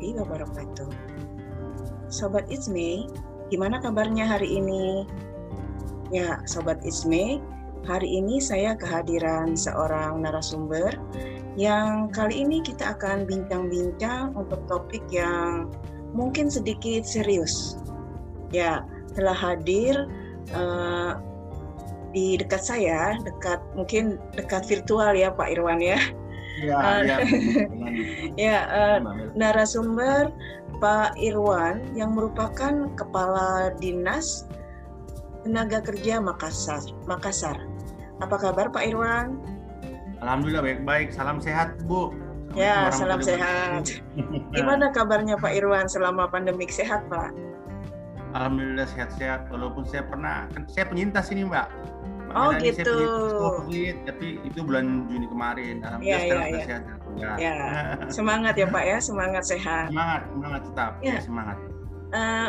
Warahmatullahi wabarakatuh. Sobat Isme, gimana kabarnya hari ini? Ya, Sobat Isme, hari ini saya kehadiran seorang narasumber yang kali ini kita akan bincang-bincang untuk topik yang mungkin sedikit serius. Ya, telah hadir uh, di dekat saya, dekat mungkin dekat virtual ya Pak Irwan ya Ya, uh, ya, ya uh, narasumber Pak Irwan yang merupakan Kepala Dinas Tenaga Kerja Makassar. Makassar. Apa kabar Pak Irwan? Alhamdulillah baik-baik. Salam sehat Bu. Ya, salam sehat. Gimana kabarnya Pak Irwan selama pandemik sehat Pak? Alhamdulillah sehat-sehat. Walaupun saya pernah, kan saya penyintas ini Mbak Oh Makanya gitu. COVID, tapi itu bulan Juni kemarin. Alhamdulillah ya, sekarang ya, ya. sehat. Ya. ya. semangat ya Pak ya, semangat sehat. Semangat, semangat tetap. Ya, ya semangat. Uh,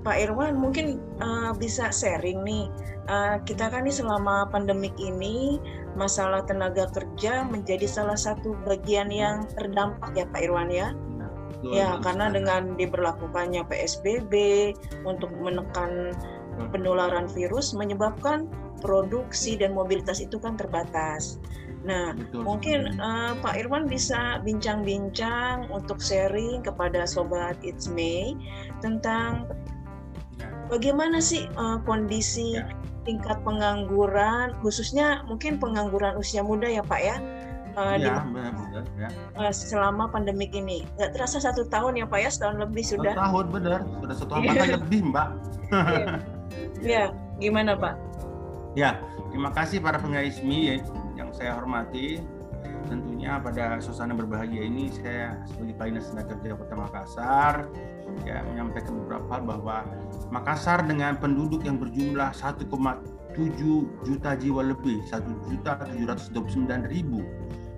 Pak Irwan mungkin uh, bisa sharing nih. Uh, kita kan nih selama pandemik ini masalah tenaga kerja menjadi salah satu bagian yang terdampak ya Pak Irwan ya. Nah, ya, karena dengan diberlakukannya PSBB untuk menekan penularan virus menyebabkan produksi dan mobilitas itu kan terbatas. Nah, Betul. mungkin uh, Pak Irwan bisa bincang-bincang untuk sharing kepada sobat It's May tentang ya. bagaimana sih uh, kondisi ya. tingkat pengangguran, khususnya mungkin pengangguran usia muda ya Pak ya. Uh, ya, benar, ya. Uh, selama pandemik ini nggak terasa satu tahun ya pak ya setahun lebih sudah satu tahun benar sudah satu tahun bahkan lebih mbak ya gimana Pak? Ya, terima kasih para pengaismi yang saya hormati. Tentunya pada suasana berbahagia ini saya sebagai Palinas Tenaga Kerja Kota Makassar ya menyampaikan beberapa hal bahwa Makassar dengan penduduk yang berjumlah 1,7 juta jiwa lebih, 1 juta 729 ribu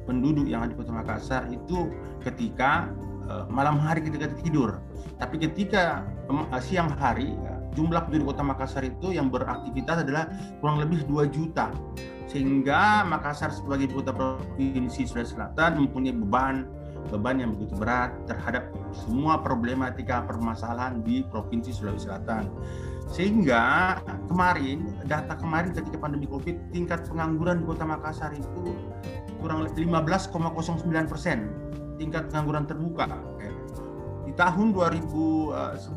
penduduk yang ada di Kota Makassar itu ketika uh, malam hari ketika tidur. Tapi ketika uh, siang hari ya, jumlah penduduk kota Makassar itu yang beraktivitas adalah kurang lebih 2 juta. Sehingga Makassar sebagai kota provinsi Sulawesi Selatan mempunyai beban beban yang begitu berat terhadap semua problematika permasalahan di provinsi Sulawesi Selatan. Sehingga kemarin data kemarin ketika pandemi Covid tingkat pengangguran di Kota Makassar itu kurang lebih 15,09 persen tingkat pengangguran terbuka di tahun 2019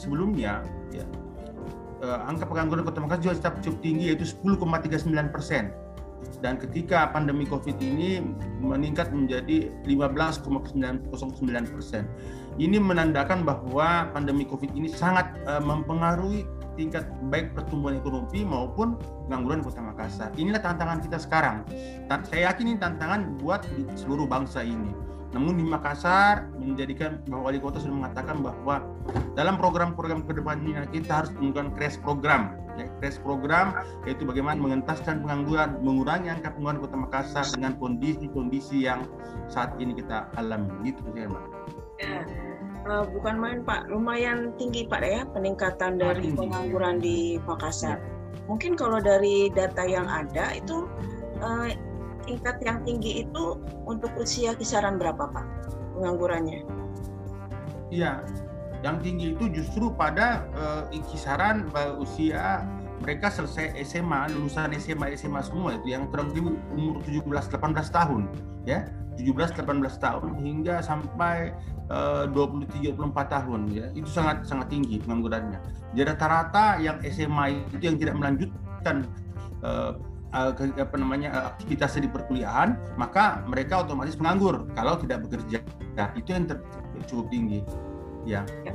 sebelumnya ya, eh, angka pengangguran Kota Makassar juga tetap cukup tinggi yaitu 10,39 persen dan ketika pandemi COVID ini meningkat menjadi 15,09 persen. Ini menandakan bahwa pandemi COVID ini sangat uh, mempengaruhi tingkat baik pertumbuhan ekonomi maupun pengangguran Kota Makassar. Inilah tantangan kita sekarang. Saya yakin ini tantangan buat seluruh bangsa ini namun di Makassar menjadikan bahwa wali kota sudah mengatakan bahwa dalam program-program ke depannya kita harus menggunakan crash program. Ya, crash program yaitu bagaimana mengentaskan pengangguran, mengurangi angka pengangguran kota Makassar dengan kondisi-kondisi yang saat ini kita alami. Gitu saya, Mbak. Ya, uh, bukan main Pak, lumayan tinggi Pak ya peningkatan dari pengangguran di Makassar. Ya. Mungkin kalau dari data yang ada itu uh, tingkat yang tinggi itu untuk usia kisaran berapa Pak penganggurannya? Iya, yang tinggi itu justru pada uh, kisaran uh, usia mereka selesai SMA, lulusan SMA SMA semua itu yang kurang lebih umur 17 18 tahun ya. 17 18 tahun hingga sampai uh, 23 24 tahun ya. Itu sangat sangat tinggi penganggurannya. Jadi rata-rata yang SMA itu yang tidak melanjutkan uh, uh, apa namanya uh, aktivitasnya di perkuliahan, maka mereka otomatis menganggur kalau tidak bekerja. Nah, itu yang ter cukup tinggi. Ya. ya.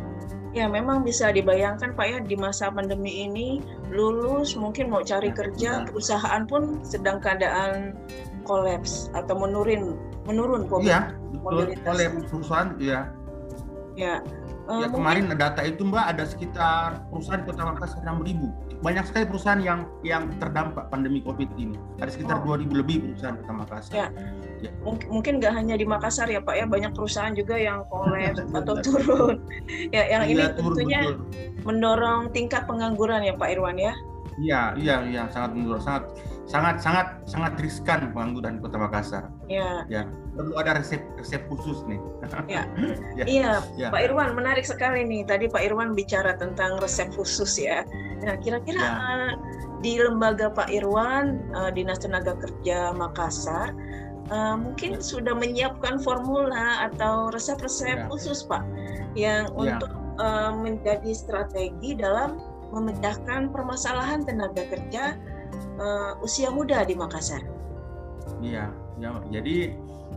Ya, memang bisa dibayangkan Pak ya di masa pandemi ini lulus mungkin mau cari ya, kerja, benar. perusahaan pun sedang keadaan kolaps atau menurun menurun Iya, betul. Oleh perusahaan ya. Ya. Uh, ya kemarin mungkin... data itu Mbak ada sekitar perusahaan di Kota Makassar 6 ribu banyak sekali perusahaan yang yang terdampak pandemi COVID ini. Ada sekitar oh. 2000 lebih perusahaan Kota Makassar. Ya. ya. Mungkin nggak hanya di Makassar ya Pak ya, banyak perusahaan juga yang kolaps atau turun. ya, yang ya, ini turun, tentunya betul. mendorong tingkat pengangguran ya Pak Irwan ya. Iya, iya, iya, sangat mendorong, sangat sangat sangat sangat riskan pengangguran Kota Makassar. Ya. Ya, perlu ada resep resep khusus nih. Ya. ya. Iya, ya. Pak Irwan menarik sekali nih. Tadi Pak Irwan bicara tentang resep khusus ya. Nah, kira-kira ya. uh, di lembaga Pak Irwan, uh, Dinas Tenaga Kerja Makassar, uh, mungkin sudah menyiapkan formula atau resep-resep ya. khusus Pak yang ya. untuk uh, menjadi strategi dalam memecahkan permasalahan tenaga kerja uh, usia muda di Makassar. Iya, ya. Jadi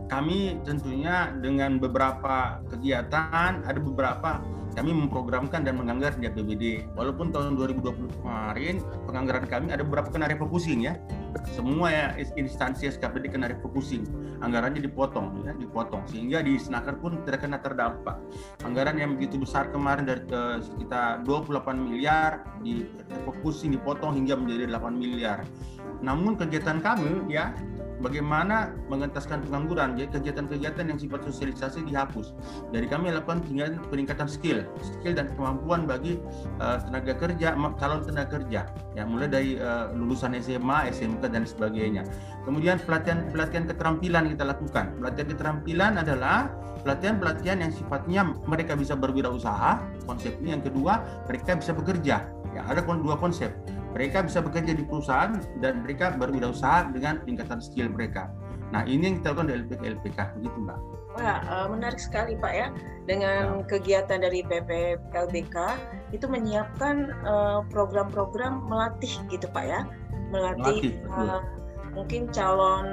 kami tentunya dengan beberapa kegiatan ada beberapa kami memprogramkan dan menganggar di APBD. Walaupun tahun 2020 kemarin penganggaran kami ada beberapa kena refocusing ya. Semua ya instansi SKPD kena refocusing. Anggarannya dipotong ya, dipotong sehingga di Senaker pun tidak kena terdampak. Anggaran yang begitu besar kemarin dari uh, sekitar 28 miliar di refocusing dipotong hingga menjadi 8 miliar. Namun kegiatan kami ya bagaimana mengentaskan pengangguran, jadi kegiatan-kegiatan yang sifat sosialisasi dihapus. Dari kami lakukan peningkatan skill, skill dan kemampuan bagi uh, tenaga kerja, calon tenaga kerja, ya mulai dari uh, lulusan SMA, SMK dan sebagainya. Kemudian pelatihan-pelatihan keterampilan kita lakukan. Pelatihan keterampilan adalah pelatihan-pelatihan yang sifatnya mereka bisa berwirausaha, konsepnya yang kedua mereka bisa bekerja. Ya, ada dua konsep mereka bisa bekerja di perusahaan dan mereka berwirausaha dengan peningkatan skill mereka. Nah, ini yang kita lakukan di LPK LPK begitu, Mbak. Wah, uh, menarik sekali Pak ya. Dengan ya. kegiatan dari PP LBK itu menyiapkan eh, program-program melatih gitu Pak ya. Melatih, melatih uh, mungkin calon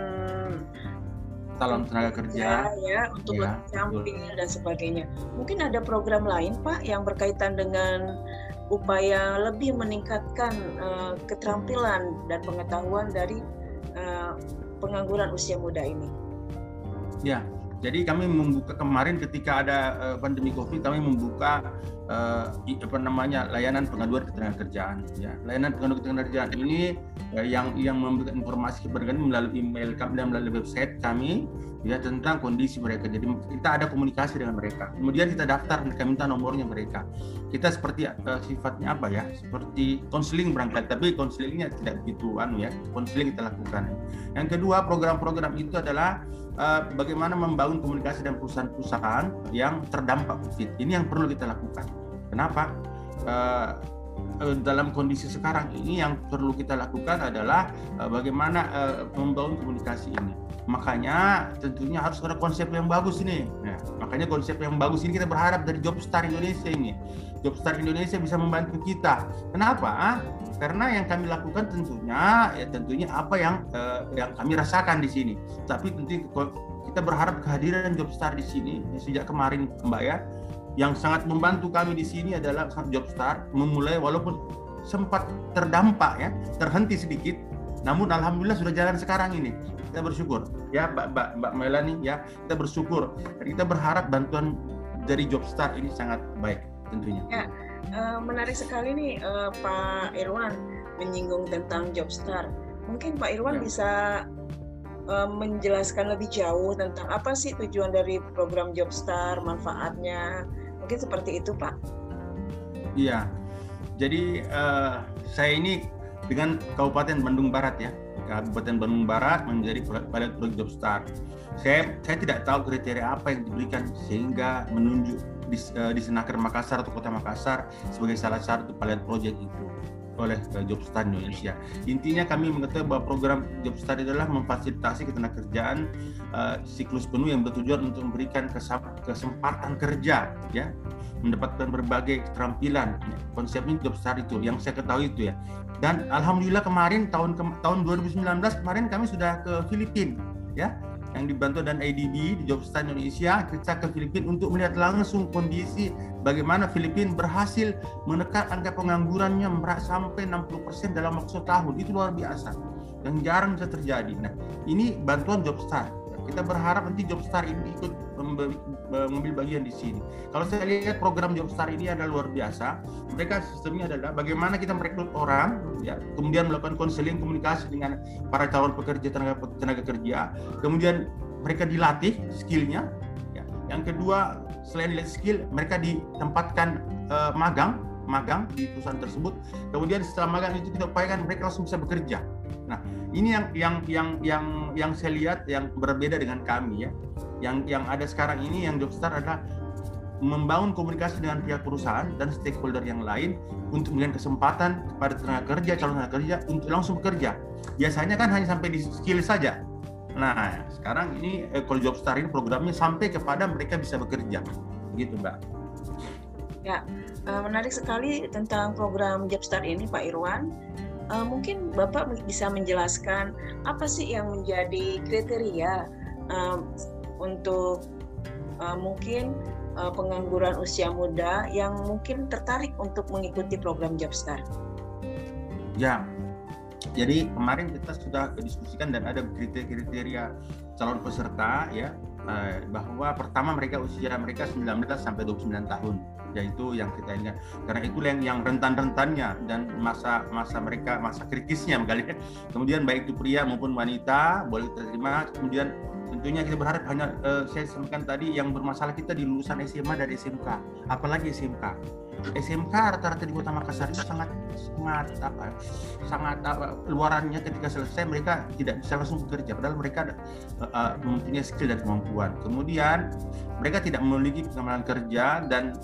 calon tenaga kerja ya untuk ya, tampil dan sebagainya. Mungkin ada program lain Pak yang berkaitan dengan upaya lebih meningkatkan uh, keterampilan dan pengetahuan dari uh, pengangguran usia muda ini. Ya, jadi kami membuka kemarin ketika ada uh, pandemi COVID kami membuka uh, apa namanya layanan pengaduan ketenagakerjaan. Ya, layanan pengaduan ketenagakerjaan ini uh, yang yang memberikan informasi kepada kami melalui email kami dan melalui website kami ya tentang kondisi mereka. Jadi kita ada komunikasi dengan mereka. Kemudian kita daftar, kita minta nomornya mereka. Kita seperti uh, sifatnya apa ya? Seperti konseling berangkat, tapi konselingnya tidak begitu anu ya. Konseling kita lakukan. Yang kedua, program-program itu adalah uh, bagaimana membangun komunikasi dengan perusahaan-perusahaan yang terdampak COVID. Ini yang perlu kita lakukan. Kenapa? Uh, dalam kondisi sekarang ini yang perlu kita lakukan adalah bagaimana membangun komunikasi ini Makanya tentunya harus ada konsep yang bagus ini. Nah, makanya konsep yang bagus ini kita berharap dari Jobstar Indonesia ini. Jobstar Indonesia bisa membantu kita. Kenapa? Karena yang kami lakukan tentunya ya tentunya apa yang eh, yang kami rasakan di sini. Tapi tentu kita berharap kehadiran Jobstar di sini ya, sejak kemarin Mbak ya yang sangat membantu kami di sini adalah Jobstar memulai walaupun sempat terdampak ya terhenti sedikit namun alhamdulillah sudah jalan sekarang ini kita bersyukur ya Mbak Mbak, Mbak Melani ya kita bersyukur kita berharap bantuan dari Jobstar ini sangat baik tentunya. Ya, uh, menarik sekali nih uh, Pak Irwan menyinggung tentang Jobstar. Mungkin Pak Irwan ya. bisa uh, menjelaskan lebih jauh tentang apa sih tujuan dari program Jobstar, manfaatnya, mungkin seperti itu Pak. Iya, jadi uh, saya ini dengan Kabupaten Bandung Barat ya, Kabupaten Bandung Barat menjadi pilot proyek Jobstar. Saya saya tidak tahu kriteria apa yang diberikan sehingga menunjuk di, uh, di Senaker Makassar atau Kota Makassar sebagai salah satu pilot project itu oleh uh, Jobstar Indonesia. Intinya kami mengetahui bahwa program Jobstar adalah memfasilitasi ketenagakerjaan uh, siklus penuh yang bertujuan untuk memberikan kesempatan kerja ya. Mendapatkan berbagai keterampilan konsepnya Jobstar itu yang saya ketahui itu ya. Dan alhamdulillah kemarin tahun ke, tahun 2019 kemarin kami sudah ke Filipina ya yang dibantu dan IDB di Jobstar Indonesia kita ke Filipina untuk melihat langsung kondisi bagaimana Filipina berhasil menekan angka penganggurannya sampai 60% dalam waktu setahun. Itu luar biasa. Dan jarang bisa terjadi. Nah ini bantuan Jobstar kita berharap nanti Jobstar ini ikut mengambil bagian di sini. Kalau saya lihat program Jobstar ini adalah luar biasa. Mereka sistemnya adalah bagaimana kita merekrut orang, ya, kemudian melakukan konseling komunikasi dengan para calon pekerja tenaga tenaga kerja, kemudian mereka dilatih skillnya. Ya. Yang kedua selain dilatih skill, mereka ditempatkan uh, magang magang di perusahaan tersebut. Kemudian setelah magang itu kita upayakan mereka langsung bisa bekerja Nah, ini yang yang yang yang yang saya lihat yang berbeda dengan kami ya. Yang yang ada sekarang ini yang Jobstar adalah membangun komunikasi dengan pihak perusahaan dan stakeholder yang lain untuk memberikan kesempatan kepada tenaga kerja, calon tenaga kerja untuk langsung bekerja. Biasanya kan hanya sampai di skill saja. Nah, sekarang ini eh, kalau Jobstar ini programnya sampai kepada mereka bisa bekerja. Gitu, Mbak. Ya, eh, menarik sekali tentang program Jobstar ini, Pak Irwan. Eh, mungkin Bapak bisa menjelaskan apa sih yang menjadi kriteria untuk mungkin uh, pengangguran usia muda yang mungkin tertarik untuk mengikuti program Jobstar? Ya, jadi kemarin kita sudah diskusikan dan ada kriteria-kriteria calon peserta ya uh, bahwa pertama mereka usia mereka 19 sampai 29 tahun yaitu yang kita ingat. Karena itu yang yang rentan-rentannya dan masa masa mereka masa kritisnya kali kemudian baik itu pria maupun wanita boleh terima. Kemudian tentunya kita berharap hanya uh, saya sampaikan tadi yang bermasalah kita di lulusan SMA dan SMK apalagi SMK SMK rata-rata di Kota Makassar itu sangat sangat apa sangat apa, luarannya ketika selesai mereka tidak bisa langsung bekerja. Padahal mereka uh, mempunyai skill dan kemampuan. Kemudian mereka tidak memiliki pengalaman kerja dan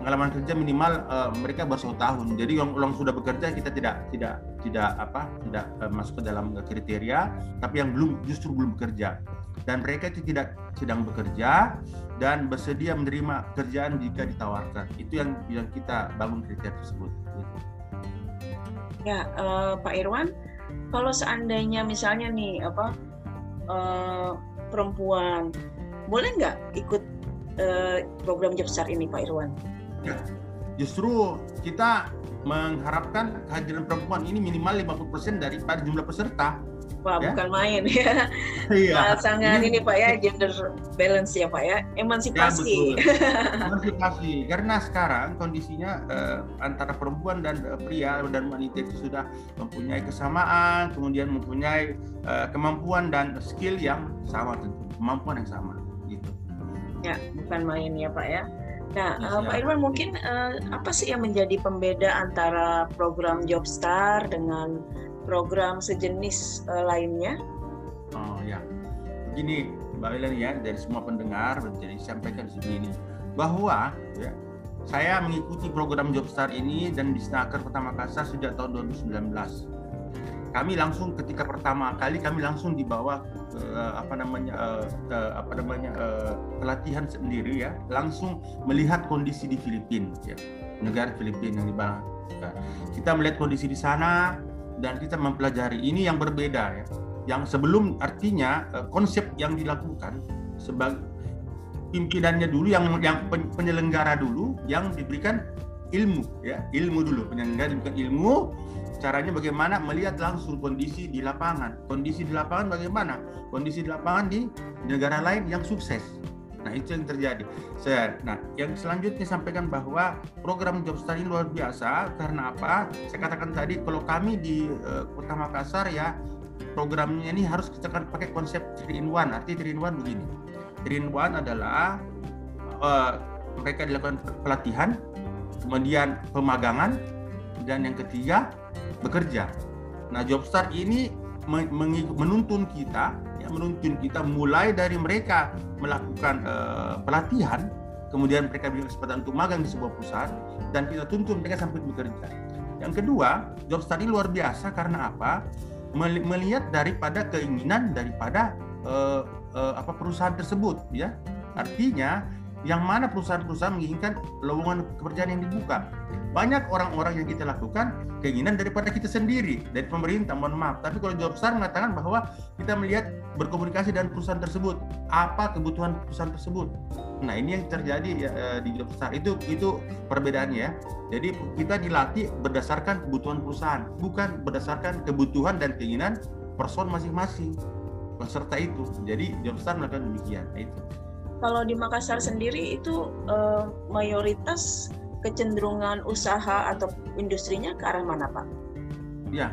pengalaman kerja minimal uh, mereka baru satu tahun. Jadi yang, yang sudah bekerja kita tidak tidak tidak apa tidak uh, masuk ke dalam kriteria, tapi yang belum justru belum bekerja dan mereka itu tidak sedang bekerja dan bersedia menerima kerjaan jika ditawarkan. Itu yang yang kita bangun kriteria tersebut. Ya, uh, Pak Irwan, kalau seandainya misalnya nih apa uh, perempuan boleh nggak ikut uh, program Jobstar ini, Pak Irwan? Ya, justru kita mengharapkan kehadiran perempuan ini minimal 50% daripada jumlah peserta. Wah, ya? bukan main ya. Iya. Sangat ini, ini Pak ya gender balance ya Pak ya. Emansipasi. Ya, Emansipasi. Karena sekarang kondisinya uh, antara perempuan dan uh, pria dan wanita itu sudah mempunyai kesamaan, kemudian mempunyai uh, kemampuan dan skill yang sama tentu, kemampuan yang sama gitu. Ya, bukan main ya Pak ya. Nah, uh, Pak Irwan mungkin uh, apa sih yang menjadi pembeda antara program Jobstar dengan program sejenis uh, lainnya? Oh ya, begini Mbak Wilan ya dari semua pendengar jadi sampaikan di sini bahwa ya saya mengikuti program Jobstar ini dan di Snaker Kota Makassar sejak tahun 2019 kami langsung ketika pertama kali kami langsung dibawa uh, apa namanya uh, uh, apa namanya uh, pelatihan sendiri ya langsung melihat kondisi di Filipina ya negara Filipina yang di bawah. Kita melihat kondisi di sana dan kita mempelajari. Ini yang berbeda ya yang sebelum artinya uh, konsep yang dilakukan sebagai pimpinannya dulu yang yang penyelenggara dulu yang diberikan ilmu ya ilmu dulu penyelenggara diberikan ilmu caranya bagaimana melihat langsung kondisi di lapangan. Kondisi di lapangan bagaimana? Kondisi di lapangan di negara lain yang sukses. Nah itu yang terjadi. Saya, nah yang selanjutnya sampaikan bahwa program Jobstar ini luar biasa karena apa? Saya katakan tadi kalau kami di uh, Kota Makassar ya programnya ini harus kita kan pakai konsep 3 in 1. Arti 3 in 1 begini. 3 in 1 adalah uh, mereka dilakukan pelatihan, kemudian pemagangan, dan yang ketiga bekerja. Nah, Jobstart ini menuntun kita, ya, menuntun kita mulai dari mereka melakukan uh, pelatihan, kemudian mereka bisa kesempatan untuk magang di sebuah perusahaan, dan kita tuntun mereka sampai bekerja. Yang kedua, Jobstart ini luar biasa karena apa? Melihat daripada keinginan daripada uh, uh, apa perusahaan tersebut, ya. Artinya yang mana perusahaan-perusahaan menginginkan lowongan pekerjaan yang dibuka. Banyak orang-orang yang kita lakukan keinginan daripada kita sendiri, dari pemerintah, mohon maaf. Tapi kalau Jobstar mengatakan bahwa kita melihat berkomunikasi dengan perusahaan tersebut, apa kebutuhan perusahaan tersebut. Nah ini yang terjadi ya, eh, di Jobstar itu itu perbedaannya ya. Jadi kita dilatih berdasarkan kebutuhan perusahaan, bukan berdasarkan kebutuhan dan keinginan person masing-masing peserta itu. Jadi Jobstar melakukan demikian. Itu kalau di Makassar sendiri itu uh, mayoritas kecenderungan usaha atau industrinya ke arah mana Pak? Ya,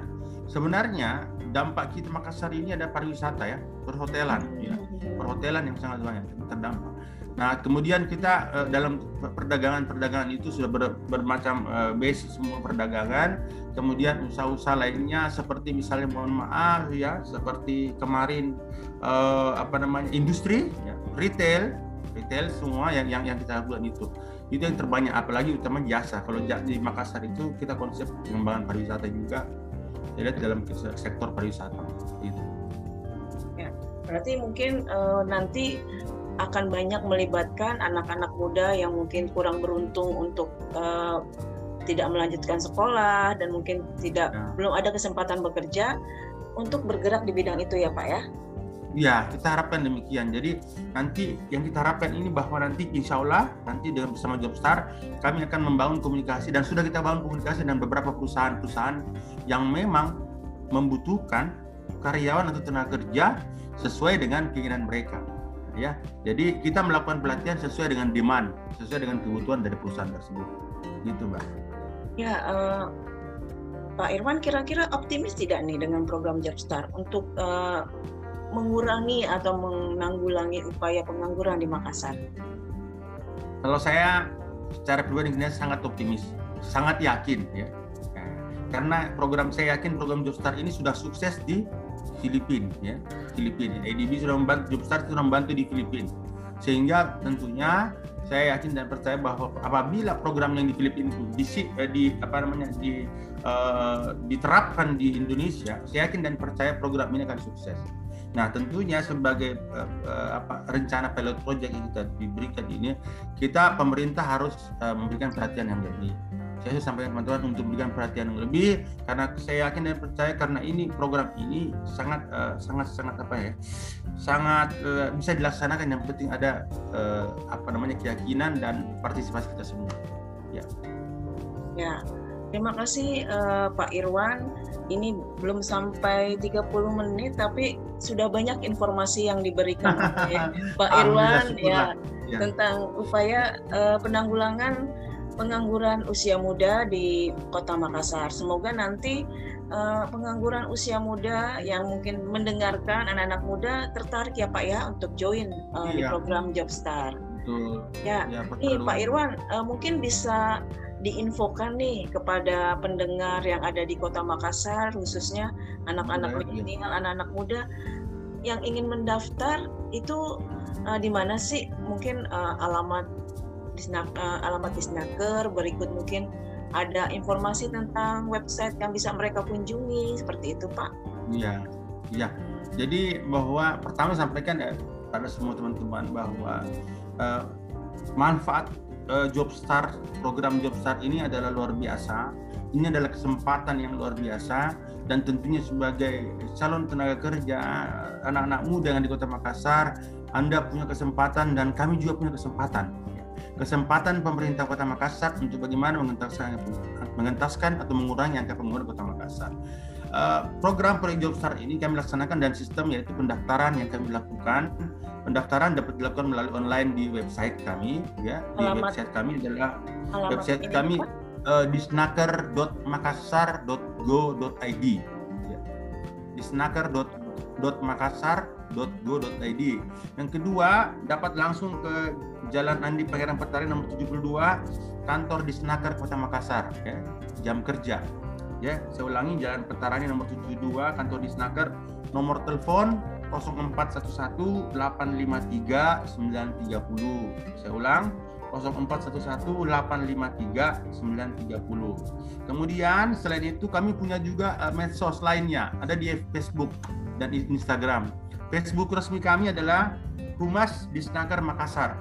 sebenarnya dampak kita Makassar ini ada pariwisata ya, perhotelan ya, hmm. perhotelan yang sangat banyak terdampak. Nah, kemudian kita uh, dalam perdagangan-perdagangan itu sudah ber, bermacam uh, base semua perdagangan. kemudian usaha-usaha lainnya seperti misalnya mohon maaf ya seperti kemarin uh, apa namanya industri ya, retail retail semua yang yang yang kita lakukan itu itu yang terbanyak apalagi utama jasa kalau di Makassar itu kita konsep pengembangan pariwisata juga ya dalam sektor pariwisata itu ya berarti mungkin uh, nanti akan banyak melibatkan anak-anak muda yang mungkin kurang beruntung untuk uh, tidak melanjutkan sekolah dan mungkin tidak ya. belum ada kesempatan bekerja untuk bergerak di bidang itu ya Pak ya? Ya, kita harapkan demikian. Jadi nanti yang kita harapkan ini bahwa nanti insya Allah nanti dengan bersama Jobstar kami akan membangun komunikasi dan sudah kita bangun komunikasi dengan beberapa perusahaan-perusahaan yang memang membutuhkan karyawan atau tenaga kerja sesuai dengan keinginan mereka ya. Jadi kita melakukan pelatihan sesuai dengan demand, sesuai dengan kebutuhan dari perusahaan tersebut. Gitu, Mbak. Ya, uh, Pak Irwan kira-kira optimis tidak nih dengan program Jobstar untuk uh, mengurangi atau menanggulangi upaya pengangguran di Makassar? Kalau saya secara pribadi sangat optimis, sangat yakin ya. Karena program saya yakin program Jobstar ini sudah sukses di Filipina ya Filipina ADB sudah membantu Jobstart sudah membantu di Filipina sehingga tentunya saya yakin dan percaya bahwa apabila program yang di Filipina itu di, eh, di apa namanya di uh, diterapkan di Indonesia saya yakin dan percaya program ini akan sukses Nah, tentunya sebagai uh, apa rencana pilot project yang kita diberikan ini, kita pemerintah harus uh, memberikan perhatian yang lebih. Saya sampaikan teman-teman untuk memberikan perhatian yang lebih karena saya yakin dan percaya karena ini program ini sangat uh, sangat sangat apa ya sangat uh, bisa dilaksanakan. Yang penting ada uh, apa namanya keyakinan dan partisipasi kita semua. Ya. Ya terima kasih uh, Pak Irwan ini belum sampai 30 menit tapi sudah banyak informasi yang diberikan oleh Pak Irwan ya, ya tentang upaya uh, penanggulangan pengangguran usia muda di Kota Makassar. Semoga nanti uh, pengangguran usia muda yang mungkin mendengarkan anak-anak muda tertarik ya Pak ya untuk join uh, iya. di program Jobstar. Betul. Ya, ya ini Pak Irwan uh, mungkin bisa diinfokan nih kepada pendengar yang ada di Kota Makassar khususnya anak-anak iya. milenial, anak-anak muda yang ingin mendaftar itu uh, di mana sih mungkin uh, alamat disnak, uh, alamat disnaker berikut mungkin ada informasi tentang website yang bisa mereka kunjungi seperti itu Pak. Iya, iya. Jadi bahwa pertama sampaikan ya pada semua teman-teman bahwa uh, manfaat uh, Jobstar program Jobstar ini adalah luar biasa. Ini adalah kesempatan yang luar biasa dan tentunya sebagai calon tenaga kerja anak-anak muda yang di Kota Makassar, Anda punya kesempatan dan kami juga punya kesempatan kesempatan pemerintah Kota Makassar untuk bagaimana mengentaskan, mengentaskan atau mengurangi angka pengangguran Kota Makassar. Uh, program Proyek Job Start ini kami laksanakan dan sistem yaitu pendaftaran yang kami lakukan. Pendaftaran dapat dilakukan melalui online di website kami, ya. Di alamat, website kami adalah website kami uh, disnaker.makassar.go.id. Ya. Disnaker.makassar go.id. Yang kedua, dapat langsung ke Jalan Andi Pangeran Petari nomor 72, kantor di Senaker Kota Makassar, ya. Jam kerja. Ya, saya ulangi Jalan Petarani nomor 72, kantor di Senaker, nomor telepon 0411 853 930. Saya ulang 0411 853 930. Kemudian selain itu kami punya juga uh, medsos lainnya, ada di Facebook dan Instagram. Facebook resmi kami adalah Humas Disnaker Makassar.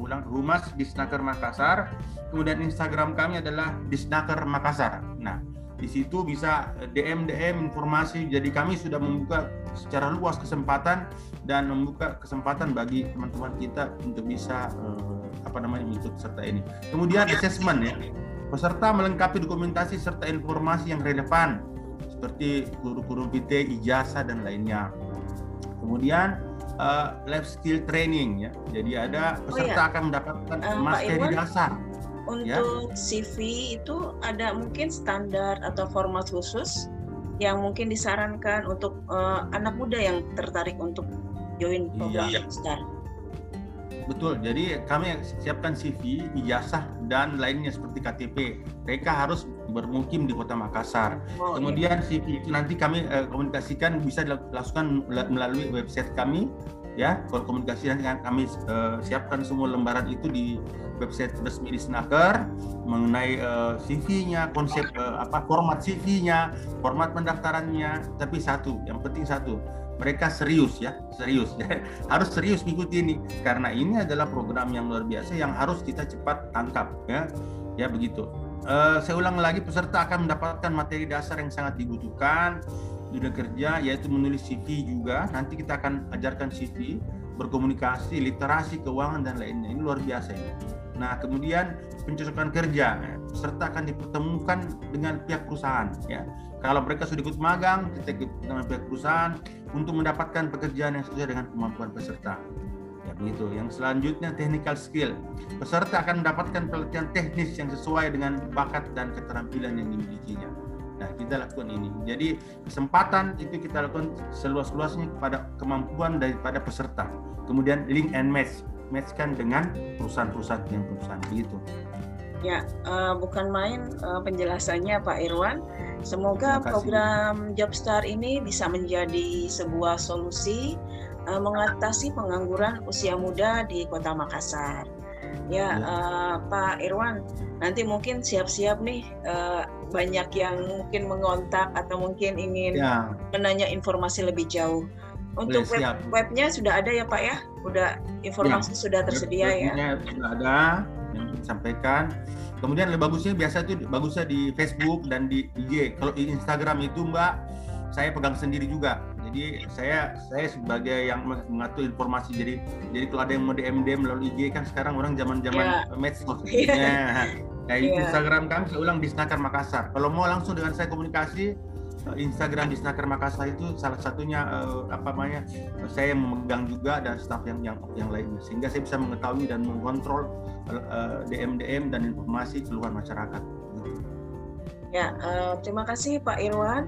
Ulang Humas Disnaker Makassar. Kemudian Instagram kami adalah Disnaker Makassar. Nah, di situ bisa DM DM informasi. Jadi kami sudah membuka secara luas kesempatan dan membuka kesempatan bagi teman-teman kita untuk bisa eh, apa namanya mengikut serta ini. Kemudian assessment ya. Peserta melengkapi dokumentasi serta informasi yang relevan seperti kurikulum PT, ijazah dan lainnya. Kemudian uh, life skill training ya. Jadi ada peserta oh, ya. akan mendapatkan uh, materi dasar. Ya. Untuk ya. CV itu ada mungkin standar atau format khusus yang mungkin disarankan untuk uh, anak muda yang tertarik untuk join program iya. Star. Betul. Jadi kami siapkan CV, ijazah dan lainnya seperti KTP. Mereka harus bermukim di Kota Makassar. Oh, iya. Kemudian CV itu nanti kami uh, komunikasikan bisa dilakukan melalui website kami ya. Komunikasi nanti kami uh, siapkan semua lembaran itu di website resmi di Snaker mengenai uh, CV-nya, konsep uh, apa format CV-nya, format pendaftarannya. Tapi satu, yang penting satu, mereka serius ya, serius ya. Harus serius mengikuti ini karena ini adalah program yang luar biasa yang harus kita cepat tangkap ya. Ya begitu. Uh, saya ulang lagi peserta akan mendapatkan materi dasar yang sangat dibutuhkan di dunia kerja yaitu menulis CV juga. Nanti kita akan ajarkan CV, berkomunikasi, literasi keuangan dan lainnya. Ini luar biasa ini. Nah, kemudian pencocokan kerja, peserta akan dipertemukan dengan pihak perusahaan ya. Kalau mereka sudah ikut magang, kita ikut dengan pihak perusahaan untuk mendapatkan pekerjaan yang sesuai dengan kemampuan peserta. Ya begitu. Yang selanjutnya technical skill. Peserta akan mendapatkan pelatihan teknis yang sesuai dengan bakat dan keterampilan yang dimilikinya. Nah, kita lakukan ini. Jadi kesempatan itu kita lakukan seluas-luasnya kepada kemampuan daripada peserta. Kemudian link and match, matchkan dengan perusahaan-perusahaan yang perusahaan begitu. Ya, uh, bukan main uh, penjelasannya Pak Irwan. Semoga program Jobstar ini bisa menjadi sebuah solusi uh, mengatasi pengangguran usia muda di Kota Makassar. Ya. Uh, Pak Irwan, nanti mungkin siap-siap nih uh, banyak yang mungkin mengontak atau mungkin ingin ya. menanya informasi lebih jauh. Untuk web, webnya sudah ada ya Pak ya? Sudah informasi ya. sudah tersedia ya? Sudah ada yang disampaikan Kemudian lebih bagusnya biasa itu bagusnya di Facebook dan di IG. Kalau di Instagram itu Mbak, saya pegang sendiri juga. Jadi saya saya sebagai yang mengatur informasi. Jadi jadi kalau ada yang mau DM DM melalui IG kan sekarang orang zaman-zaman yeah. medsos. Yeah. Nah, yeah. Instagram kami saya ulang di Snaker Makassar. Kalau mau langsung dengan saya komunikasi Instagram di Snaker Makassar itu salah satunya uh, apa namanya saya memegang juga dan staf yang yang yang lainnya sehingga saya bisa mengetahui dan mengontrol uh, DM DM dan informasi keluar masyarakat. Ya, uh, terima kasih Pak Irwan.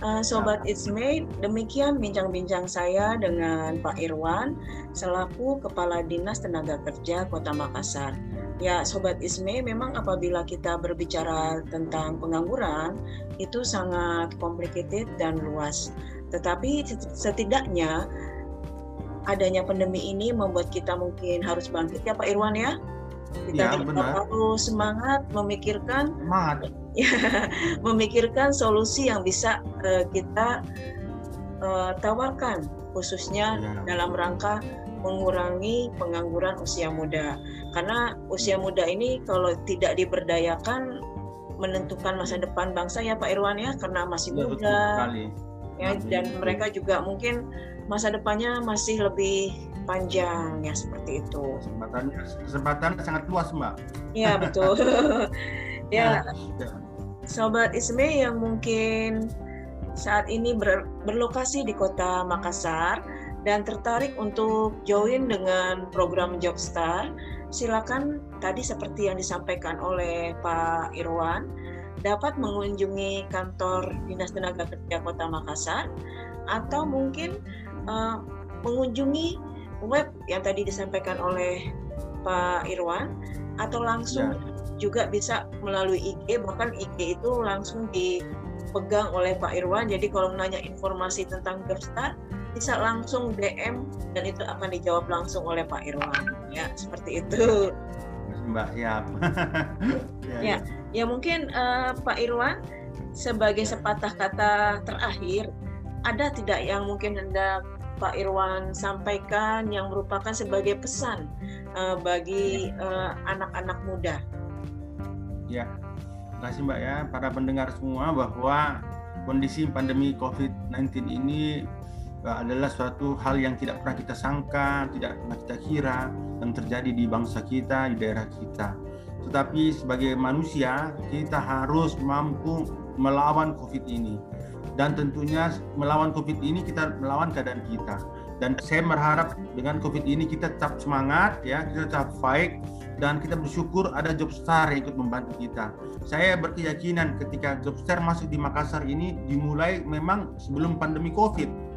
Uh, Sobat It's Made, demikian bincang-bincang saya dengan Pak Irwan selaku Kepala Dinas Tenaga Kerja Kota Makassar. Ya, Sobat Isme, memang apabila kita berbicara tentang pengangguran, itu sangat complicated dan luas. Tetapi setidaknya adanya pandemi ini membuat kita mungkin harus bangkit ya Pak Irwan ya. Kita ya, benar. harus semangat memikirkan semangat. Ya, memikirkan solusi yang bisa uh, kita uh, tawarkan khususnya ya. dalam rangka mengurangi pengangguran usia muda. Karena usia muda ini kalau tidak diberdayakan menentukan masa depan bangsa ya Pak Irwan ya karena masih muda. Ya dan mereka juga mungkin masa depannya masih lebih panjang ya seperti itu. Kesempatannya kesempatan sangat luas Mbak. Iya betul. ya. ya. Sobat Isme yang mungkin saat ini ber, berlokasi di kota Makassar dan tertarik untuk join dengan program Jobstar, silakan tadi seperti yang disampaikan oleh Pak Irwan, dapat mengunjungi kantor Dinas Tenaga Kerja Kota Makassar atau mungkin uh, mengunjungi web yang tadi disampaikan oleh Pak Irwan atau langsung ya. Juga bisa melalui IG bahkan IG itu langsung dipegang oleh Pak Irwan. Jadi kalau menanya informasi tentang Jobstar bisa langsung DM dan itu akan dijawab langsung oleh Pak Irwan. Ya seperti itu. Mbak siap ya, ya ya. mungkin uh, Pak Irwan sebagai sepatah kata terakhir ada tidak yang mungkin hendak Pak Irwan sampaikan yang merupakan sebagai pesan uh, bagi eh, anak-anak uh, muda ya terima kasih Mbak ya para pendengar semua bahwa kondisi pandemi COVID-19 ini adalah suatu hal yang tidak pernah kita sangka, tidak pernah kita kira yang terjadi di bangsa kita, di daerah kita. Tetapi sebagai manusia, kita harus mampu melawan COVID ini. Dan tentunya melawan COVID ini kita melawan keadaan kita. Dan saya berharap dengan COVID ini kita tetap semangat, ya, kita tetap fight, dan kita bersyukur ada Jobstar yang ikut membantu kita. Saya berkeyakinan ketika Jobstar masuk di Makassar ini dimulai memang sebelum pandemi COVID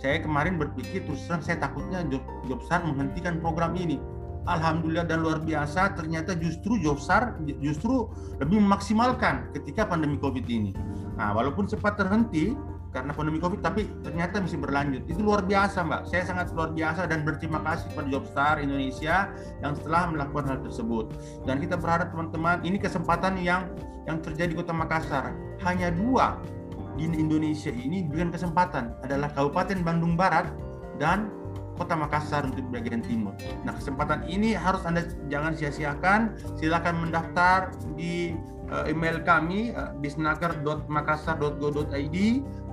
saya kemarin berpikir terus terang saya takutnya job, Jobstar menghentikan program ini alhamdulillah dan luar biasa ternyata justru Jobsar justru lebih memaksimalkan ketika pandemi Covid ini. Nah, walaupun sempat terhenti karena pandemi Covid, tapi ternyata masih berlanjut. Itu luar biasa, Mbak. Saya sangat luar biasa dan berterima kasih pada Jobstar Indonesia yang telah melakukan hal tersebut. Dan kita berharap teman-teman, ini kesempatan yang yang terjadi di Kota Makassar. Hanya dua di Indonesia ini diberikan kesempatan adalah Kabupaten Bandung Barat dan Kota Makassar untuk bagian timur. Nah, kesempatan ini harus Anda jangan sia-siakan. Silakan mendaftar di uh, email kami uh, disnaker.makassar.go.id,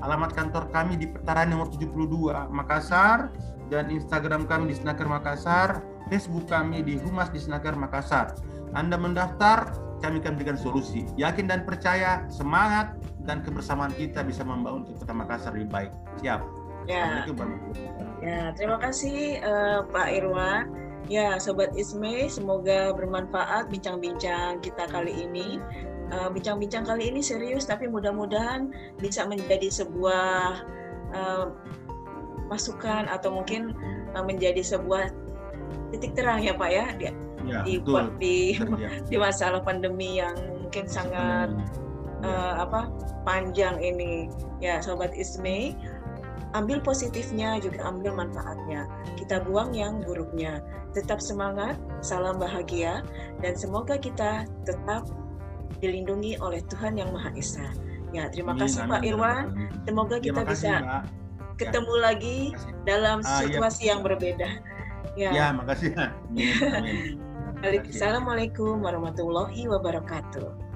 alamat kantor kami di Petaran nomor 72 Makassar dan Instagram kami di Snaker Makassar, Facebook kami di Humas di Snaker Makassar. Anda mendaftar, kami akan berikan solusi. Yakin dan percaya, semangat dan kebersamaan kita bisa membangun Kota Makassar lebih baik. Siap. Ya. Ya, terima kasih uh, Pak Irwan. Ya, Sobat Isme, semoga bermanfaat bincang-bincang kita kali ini. Eh, bincang-bincang uh, kali ini serius, tapi mudah-mudahan bisa menjadi sebuah uh, masukan atau mungkin uh, menjadi sebuah titik terang ya Pak ya di ya, di, di, di masalah pandemi yang mungkin sangat uh, apa panjang ini ya Sobat Isme ambil positifnya juga ambil manfaatnya. Kita buang yang buruknya. Tetap semangat salam bahagia dan semoga kita tetap dilindungi oleh Tuhan yang Maha Esa. Ya terima kasih Pak Irwan. semoga kita bisa ketemu lagi dalam ah, iya. situasi yang berbeda. Ya. Ya makasih. Assalamualaikum warahmatullahi wabarakatuh